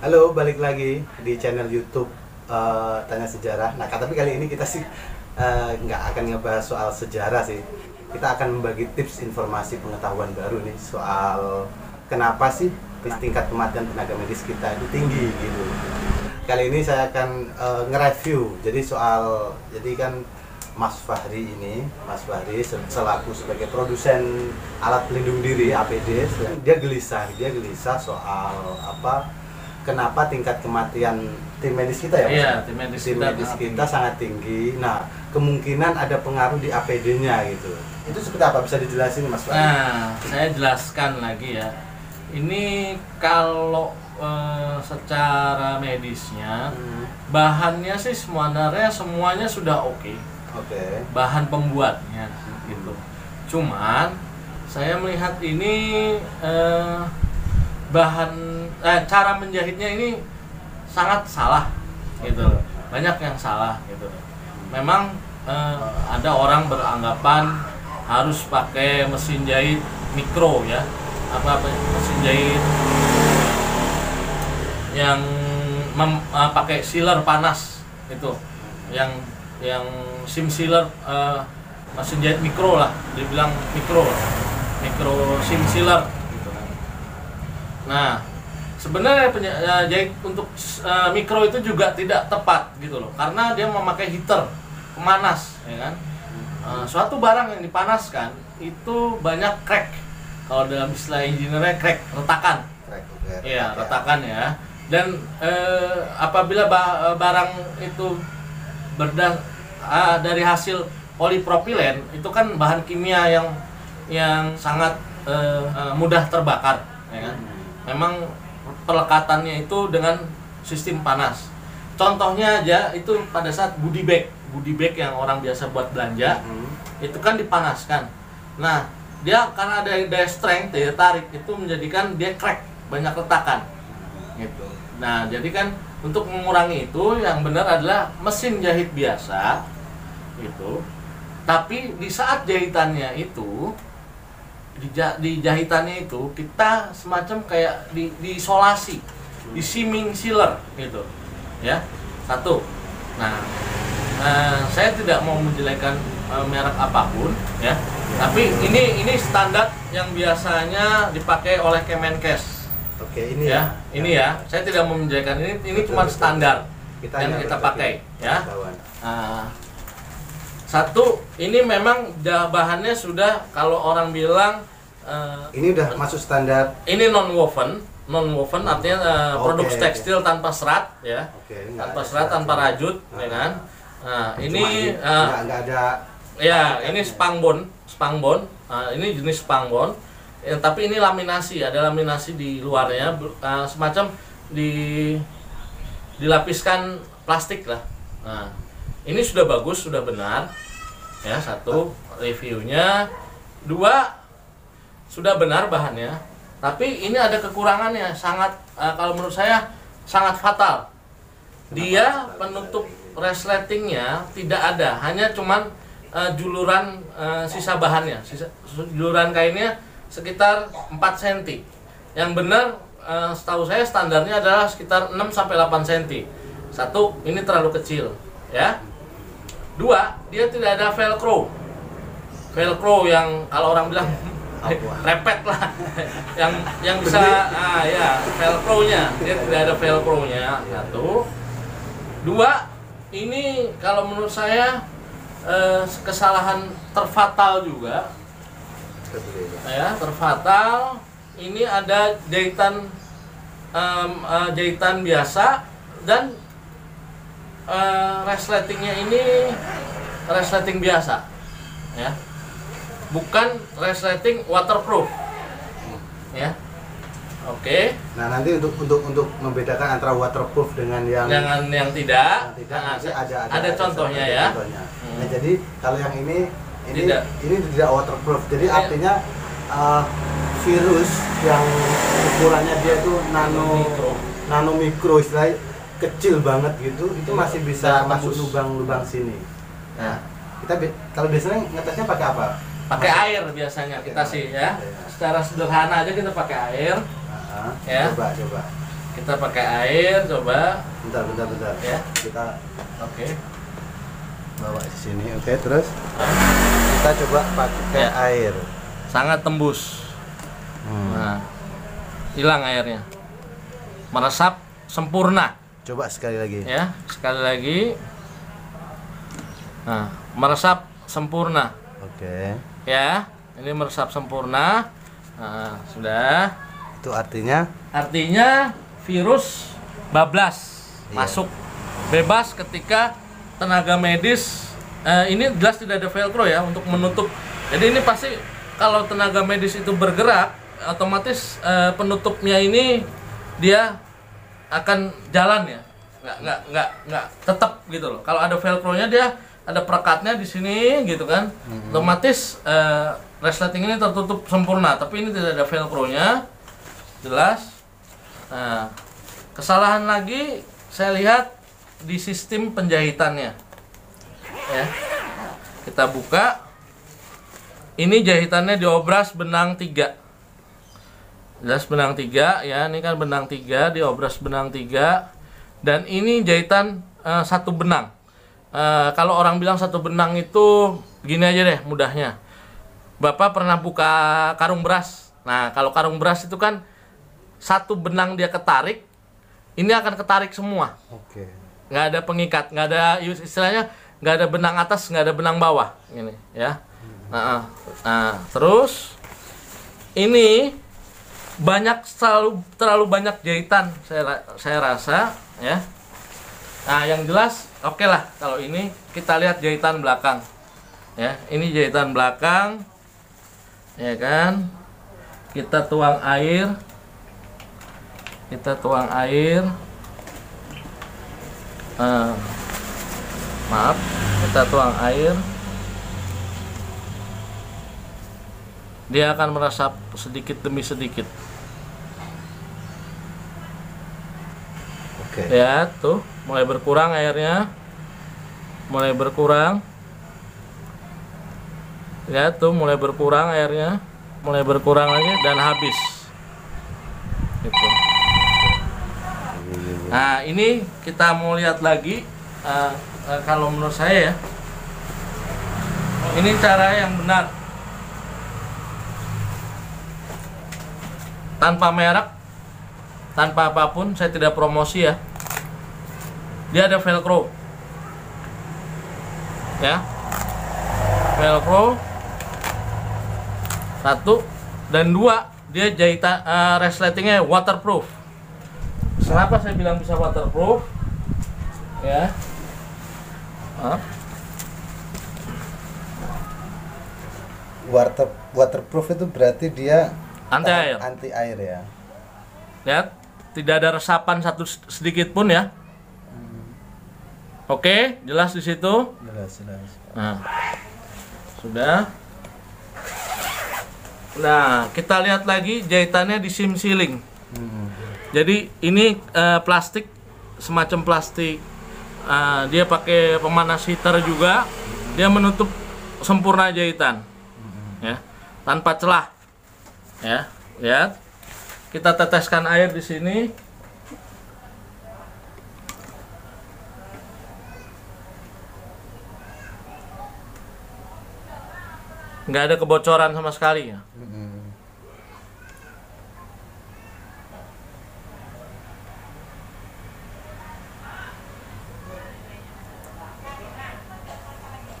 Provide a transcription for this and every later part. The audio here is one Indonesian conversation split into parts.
Halo, balik lagi di channel YouTube eh, Tanya Sejarah. Nah, tapi kali ini kita sih nggak akan ngebahas soal sejarah sih. Kita akan membagi tips informasi pengetahuan baru nih soal kenapa sih tingkat kematian tenaga medis kita itu tinggi gitu. Kali ini saya akan eh, nge-review. Jadi soal jadi kan Mas Fahri ini, Mas Fahri sel- selaku sebagai produsen alat pelindung diri APD, dia gelisah, dia gelisah soal apa kenapa tingkat kematian tim medis kita ya Mas? Iya, tim medis Tim kita medis sangat kita tinggi. sangat tinggi. Nah, kemungkinan ada pengaruh di APD-nya gitu. Itu seperti apa bisa dijelasin Mas Fahri? Nah, saya jelaskan lagi ya. Ini kalau eh, secara medisnya Hmm, bahannya sih sebenarnya semuanya sudah oke. Oke. Bahan pembuatnya gitu. Cuman saya melihat ini eh, bahan eh, cara menjahitnya ini sangat salah gitu. Banyak yang salah gitu. Memang eh, ada orang beranggapan harus pakai mesin jahit mikro ya. Apa apa mesin jahit yang mem- eh, pakai sealer panas itu. Yang yang sim sealer eh, mesin jahit mikro lah, dibilang mikro. Mikro sim sealer gitu kan. Nah, sebenarnya penya- eh, jahit untuk eh, mikro itu juga tidak tepat gitu loh, karena dia memakai heater pemanas, ya kan. Eh, suatu barang yang dipanaskan itu banyak crack. Kalau dalam istilah engineer crack, retakan. Oke. Iya, Oke. retakan ya. Dan eh, apabila ba- barang itu berda ah, dari hasil polipropilen itu kan bahan kimia yang yang sangat eh, eh, mudah terbakar, ya kan? Memang pelekatannya itu dengan sistem panas. Contohnya aja itu pada saat goodie bag, goodie bag yang orang biasa buat belanja Hmm. itu kan dipanaskan. Nah, dia karena ada daya strength, daya tarik itu menjadikan dia crack, banyak retakan. Gitu. Nah, jadi kan untuk mengurangi itu yang benar adalah mesin jahit biasa gitu. Tapi di saat jahitannya itu di, di jahitannya itu kita semacam kayak di, diisolasi, di seaming sealer gitu. Ya. Satu. Nah, eh, saya tidak mau menjelekkan eh, merek apa pun ya. Tapi ini ini standar yang biasanya dipakai oleh Kemenkes Oke, ini ya. Ini ya. Saya tidak mau menjelekkan ini ini Betul, cuma betul. standar Kita yang kita pakai ya. Nah, satu, ini memang bahannya sudah kalau orang bilang eh, Ini udah masuk standar. ini non woven, non woven artinya eh, Oke, produk tekstil tanpa serat ya, nggak tanpa ada serat, tanpa serat. rajut, ya kan. Nah, ini eh, nggak nggak ada ya ini spangbon, spangbon. Nah, ini jenis spangbon. Ya, tapi ini laminasi, ada laminasi di luarnya, eh, semacam di dilapiskan plastik lah. Nah, ini sudah bagus, sudah benar. Ya, satu reviewnya, dua sudah benar bahannya. Tapi ini ada kekurangannya, sangat eh, kalau menurut saya sangat fatal. Dia penutup resletingnya tidak ada, hanya cuman eh, juluran eh, sisa bahannya, sisa juluran kainnya sekitar 4 cm. Yang benar eh, setahu saya standarnya adalah sekitar 6 sampai 8 cm. Satu, ini terlalu kecil, ya. Dua, dia tidak ada velcro. Velcro yang kalau orang bilang repet lah. Yang yang bisa ah ya velcro-nya. Dia tidak ada velcro-nya. Satu. Dua ini kalau menurut saya eh, kesalahan terfatal juga. Ya terfatal. Ini ada jahitan em, eh, jahitan biasa dan eh, resletingnya ini resleting biasa ya bukan resleting waterproof ya oke Nah, nanti untuk untuk untuk membedakan antara waterproof dengan yang jangan yang tidak, yang tidak nah, nanti ada ada, ada contohnya ada ya contohnya. Hmm. Nah, jadi kalau yang ini ini Tidak. ini tidak waterproof. Jadi Ini- artinya uh, virus yang ukurannya dia itu nano Mikro. nano mikro istilahnya kecil banget gitu, itu Iya, masih bisa dan masuk lubang-lubang sini. nah Kita kalau biasanya ngetesnya pakai apa? pakai air biasanya kita sih ya ya. secara sederhana aja kita pakai air Ah, Ya. Coba coba. kita pakai air coba Bentar, bentar, bentar. Ya. Kita oke bawa di sini. Oke, terus kita coba pakai Ya. air. sangat tembus Hmm. nah hilang airnya meresap sempurna Coba sekali lagi. ya sekali lagi. Nah meresap sempurna. Oke. ya ini meresap sempurna. Nah, sudah. Itu artinya? Artinya virus bablas Iya. masuk. Bebas ketika tenaga medis eh, ini jelas tidak ada velcro ya untuk menutup. Jadi ini pasti kalau tenaga medis itu bergerak otomatis eh, penutupnya ini dia akan jalan ya. Nggak nggak nggak nggak tetap gitu loh. Kalau ada velcro-nya dia ada perekatnya di sini gitu kan. Otomatis eh, resleting ini tertutup sempurna tapi ini tidak ada velcro-nya. Jelas. Nah kesalahan lagi saya lihat di sistem penjahitannya. Ya. Kita buka. Ini jahitannya diobras benang tiga jelas benang tiga ya ini kan benang tiga diobras benang tiga. Dan ini jahitan eh, satu benang. Eh, kalau orang bilang satu benang itu gini aja deh mudahnya. Bapak pernah buka karung beras? Nah kalau karung beras itu kan satu benang dia ketarik ini akan ketarik semua. Oke. nggak ada pengikat nggak ada istilahnya nggak ada benang atas nggak ada benang bawah ini ya. Nah, nah terus ini banyak selalu terlalu banyak jahitan saya saya rasa ya. Nah yang jelas oke lah kalau ini kita lihat jahitan belakang ya. Ini jahitan belakang ya kan? Kita tuang air kita tuang air. Eh, maaf kita tuang air. Dia akan meresap sedikit demi sedikit Oke. ya tuh mulai berkurang airnya. Mulai berkurang. Ya tuh mulai berkurang airnya. Mulai berkurang lagi dan habis. Gitu. nah ini kita mau lihat lagi eh, eh, kalau menurut saya ya. Ini cara yang benar. Tanpa merek tanpa apa pun saya tidak promosi ya. Dia ada velcro. Ya. Velcro. Satu. Dan dua dia jahitan eh, resletingnya waterproof. Kenapa saya bilang bisa waterproof? Ya. Maaf. Water waterproof itu berarti dia Anti tahan- air. Anti air ya. lihat tidak ada resapan satu sedikit pun ya oke jelas di situ Jelas, jelas. Nah, sudah. Nah, kita lihat lagi jahitannya di sim sealing. Hmm. Jadi ini eh, plastik semacam plastik. Eh, dia pakai pemanas heater juga. Dia menutup sempurna jahitan. Ya, tanpa celah. Ya, lihat. Kita teteskan air di sini. Nggak ada kebocoran sama sekali ya.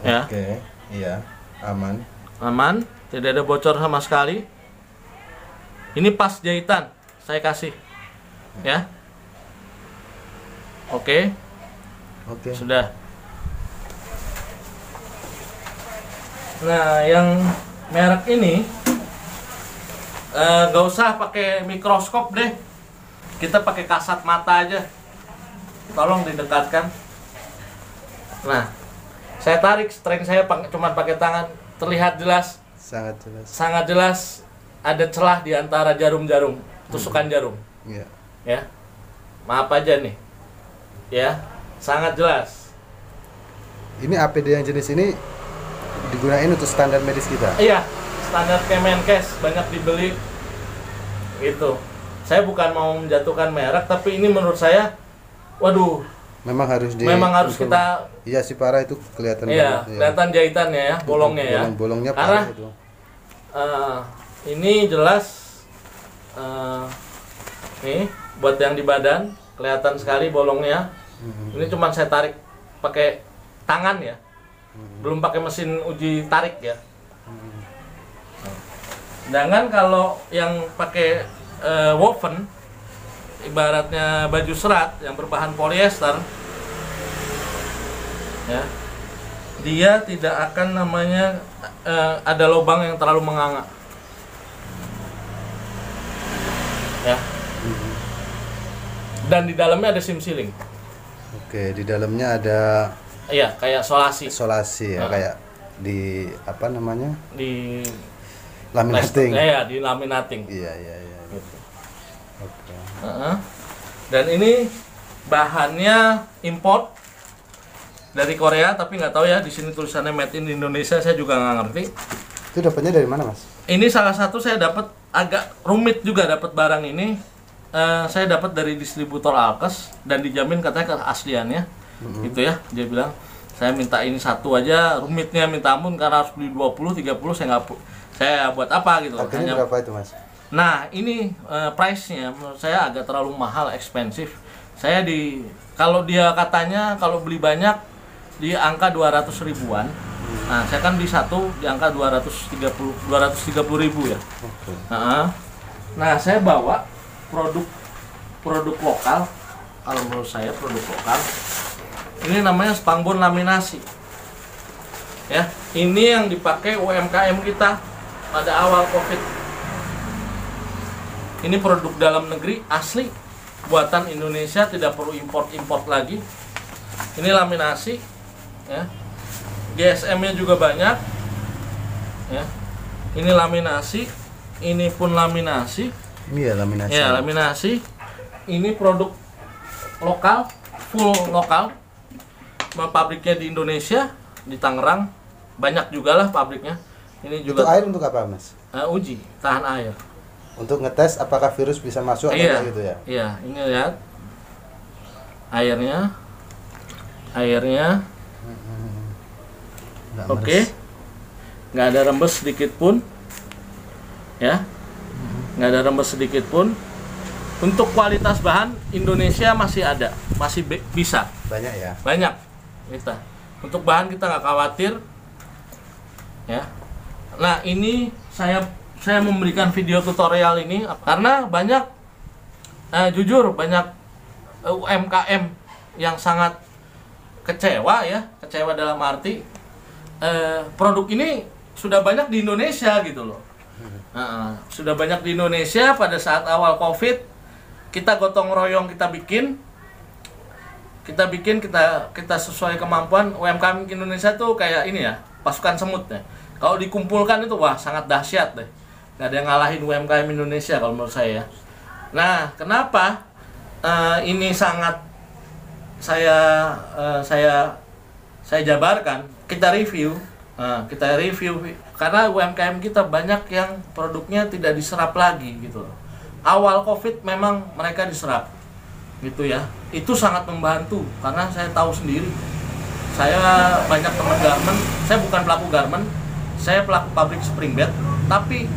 Ya. Oke, iya, aman. aman tidak ada bocor sama sekali ini pas jahitan saya kasih. Ya. Oke. Oke. sudah. Nah yang merek ini eh, gak usah pakai mikroskop deh. Kita pakai kasat mata aja. Tolong didekatkan. Nah saya tarik string saya cuma pakai tangan. Terlihat jelas. Sangat jelas. sangat jelas ada celah di antara jarum-jarum tusukan jarum. Iya. ya. Maaf aja nih. Ya sangat jelas. Ini APD yang jenis ini digunain untuk standar medis kita. iya standar Kemenkes banyak dibeli. Itu saya bukan mau menjatuhkan merek tapi ini menurut saya waduh. Memang harus di memang harus kita Iya sih parah itu kelihatan iya banget, iya. kelihatan jahitannya ya bolongnya ya. Bolong-bolongnya Karena parah itu. eh, ini jelas eh, nih buat yang di badan kelihatan sekali bolongnya. Mhm. ini cuma saya tarik pakai tangan ya. Belum pakai mesin uji tarik ya. Sedangkan kalau yang pakai eh, woven ibaratnya baju serat yang berbahan polyester ya dia tidak akan namanya eh, ada lubang yang terlalu menganga ya dan di dalamnya ada sim sealing Oke, di dalamnya ada iya kayak solasi isolasi ya Ah. kayak di apa namanya? di laminating. ya di laminating Iya, iya, iya. gitu. Oke. Heeh. Dan ini bahannya import dari Korea, tapi nggak tahu ya di sini tulisannya made in Indonesia, saya juga nggak ngerti. Itu dapatnya dari mana, Mas? Ini salah satu saya dapat agak rumit juga dapat barang ini. Eh, saya dapat dari distributor Alkes dan dijamin katanya keasliannya, gitu ya. Dia bilang saya minta ini satu aja, rumitnya minta ampun karena harus beli 20, 30 saya nggak saya buat apa gitu. Hanya- berapa itu, Mas? Nah, ini eh, price-nya menurut saya agak terlalu mahal, expensive. Saya di kalau dia katanya kalau beli banyak di angka 200 ribuan. Nah, saya kan di satu di angka 230 230 ribu ya. Oke. Nah, nah, saya bawa produk produk lokal. Kalau menurut saya produk lokal. Ini namanya spangbon laminasi. Ya, ini yang dipakai UMKM kita pada awal Covid. Ini produk dalam negeri asli buatan Indonesia tidak perlu import-import lagi. Ini laminasi ya. GSM-nya juga banyak. Ya. Ini laminasi, ini pun laminasi. Ini ya laminasi. Ya, laminasi. Ini produk lokal, full lokal. Pabriknya di Indonesia, di Tangerang. Banyak juga lah pabriknya. Ini Itu juga air untuk apa, Mas? eh, uji tahan air. Untuk ngetes apakah virus bisa masuk atau Iya. enggak gitu ya? Iya, ini lihat. Airnya. Airnya. Oke. meres. Nggak ada rembes sedikit pun. Ya. Nggak ada rembes sedikit pun. Untuk kualitas bahan Indonesia masih ada, masih be- bisa. Banyak ya. Banyak kita. Untuk bahan kita nggak khawatir. Ya. Nah, ini saya saya memberikan video tutorial ini karena banyak eh, jujur banyak eh, UMKM yang sangat kecewa ya, kecewa dalam arti eh, produk ini sudah banyak di Indonesia gitu loh. Nah, sudah banyak di Indonesia pada saat awal Covid kita gotong royong kita bikin. Kita bikin kita kita sesuai kemampuan. UMKM Indonesia tuh kayak ini ya pasukan semut ya. Kalau dikumpulkan itu wah sangat dahsyat deh. Nggak ada yang ngalahin UMKM Indonesia kalau menurut saya nah kenapa eh, ini sangat saya eh, saya saya jabarkan kita review. Nah, kita review. Karena UMKM kita banyak yang produknya tidak diserap lagi gitu. Awal Covid memang mereka diserap gitu ya. Itu sangat membantu karena saya tahu sendiri. Saya banyak teman garment saya bukan pelaku garment saya pelaku pabrik spring bed tapi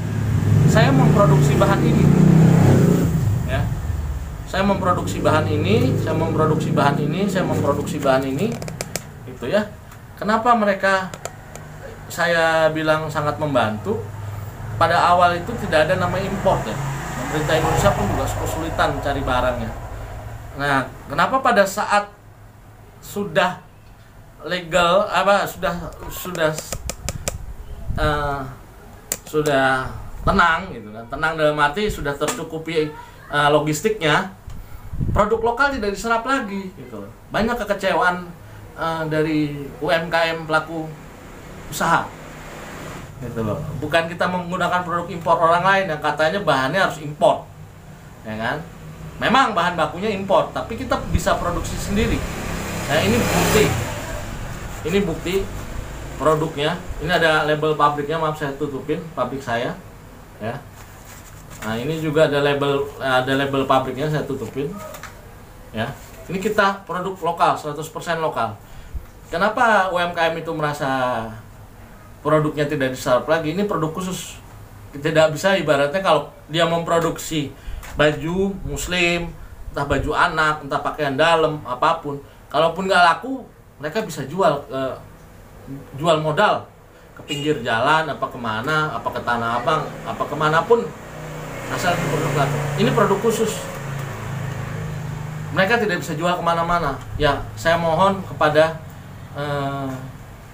saya memproduksi bahan ini ya. Saya memproduksi bahan ini saya memproduksi bahan ini saya memproduksi bahan ini gitu ya kenapa mereka saya bilang sangat membantu pada awal itu tidak ada nama import ya pemerintah Indonesia pun juga kesulitan mencari barangnya Nah, kenapa pada saat sudah legal apa sudah sudah eh, sudah tenang gitu kan. Tenang dalam arti sudah tercukupi eh, logistiknya. Produk lokal tidak diserap lagi gitu. Banyak kekecewaan eh, dari UMKM pelaku usaha. Gitu loh. Bukan kita menggunakan produk impor orang lain yang katanya bahannya harus impor. Ya kan? Memang bahan bakunya impor, tapi kita bisa produksi sendiri. Nah, ini bukti. Ini bukti produknya. Ini ada label pabriknya, maaf saya tutupin pabrik saya. Ya. Nah, ini juga ada label ada label pabriknya saya tutupin. Ya. Ini kita produk lokal, 100% lokal. Kenapa UMKM itu merasa produknya tidak diserap lagi? Ini produk khusus. Tidak bisa ibaratnya kalau dia memproduksi baju muslim, entah baju anak, entah pakaian dalam, apa pun. Kalaupun nggak laku, mereka bisa jual ke jual modal ke pinggir jalan, apa ke mana, apa ke tanah abang, apa ke mana pun asal itu produk laku. Ini produk khusus. Mereka tidak bisa jual ke mana-mana. Ya, saya mohon kepada eh,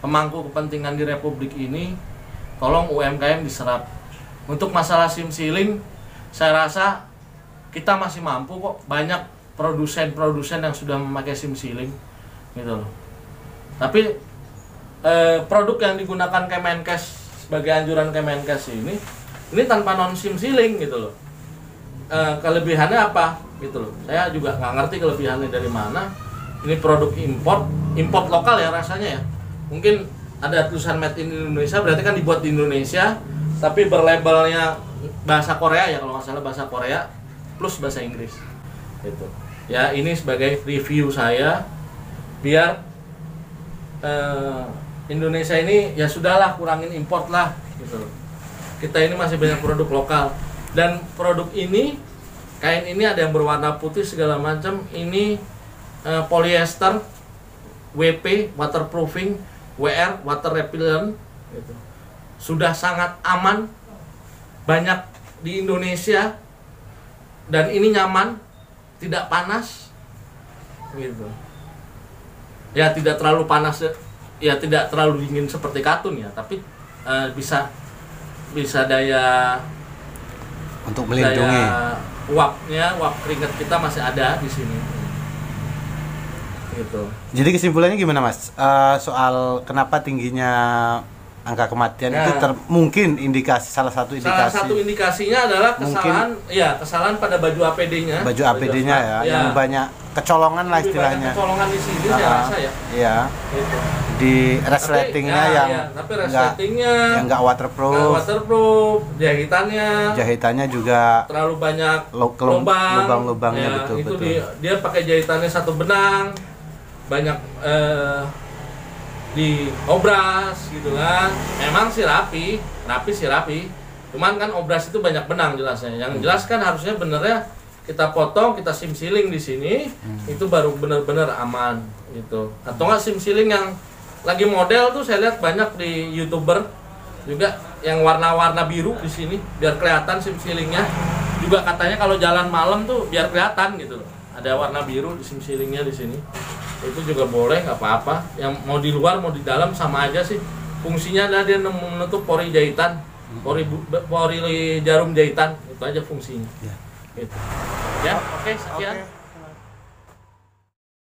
pemangku kepentingan di Republik ini, tolong UMKM diserap. Untuk masalah sim ceiling, saya rasa kita masih mampu kok banyak produsen-produsen yang sudah memakai sim ceiling gitu loh. Tapi eh, produk yang digunakan Kemenkes sebagai anjuran Kemenkes ini ini tanpa non sim ceiling gitu loh. Eh, kelebihannya apa gitu loh. Saya juga nggak ngerti kelebihannya dari mana. Ini produk import, import lokal ya rasanya ya. Mungkin ada tulisan made in Indonesia berarti kan dibuat di Indonesia tapi berlabelnya bahasa Korea ya kalau nggak salah bahasa Korea plus bahasa Inggris gitu ya ini sebagai review saya biar eh, Indonesia ini ya sudahlah kurangin import lah gitu kita ini masih banyak produk lokal dan produk ini kain ini ada yang berwarna putih segala macam. Ini eh, polyester WP waterproofing WR water repellent gitu. Sudah sangat aman banyak di Indonesia dan ini nyaman tidak panas gitu. Ya tidak terlalu panas ya tidak terlalu dingin seperti katun ya tapi eh, bisa bisa daya Untuk melindungi. daya uapnya uap keringat kita masih ada di sini gitu Jadi kesimpulannya gimana Mas? Eh, soal kenapa tingginya angka kematian Ya. itu ter- mungkin indikasi salah satu salah indikasi satu indikasinya adalah Mungkin- kesalahan ya kesalahan pada baju APD-nya baju APD-nya ya, yang banyak kecolongan lah istilahnya. kecolongan di sini saya Ah, rasa ya Iya. gitu. Di resletingnya ya, yang ya, tapi enggak resletingnya yang enggak waterproof, nggak waterproof, jahitannya jahitannya juga terlalu banyak lubang, lubang-lubangnya Ya, betul itu betul. Dia, dia pakai jahitannya satu benang, banyak eh, di obras gitu kan. Memang sih rapi, rapi sih rapi. Cuman kan obras itu banyak benang jelasnya. Yang Hmm. jelas kan harusnya benernya kita potong, kita sim sealing di sini, Hmm. itu baru bener-bener aman gitu. Atau nggak sim sealing yang lagi model tuh saya lihat banyak di youtuber juga yang warna-warna biru di sini biar kelihatan sim sealingnya juga katanya kalau jalan malam tuh biar kelihatan gitu. Loh ada warna biru di sim sealingnya di sini. Itu juga boleh nggak apa-apa. Yang mau di luar mau di dalam sama aja sih. Fungsinya adalah dia menutup pori jahitan. Pori bu- pori jarum jahitan. Itu aja fungsinya. Ya. gitu. Ya oke sekian. Oke.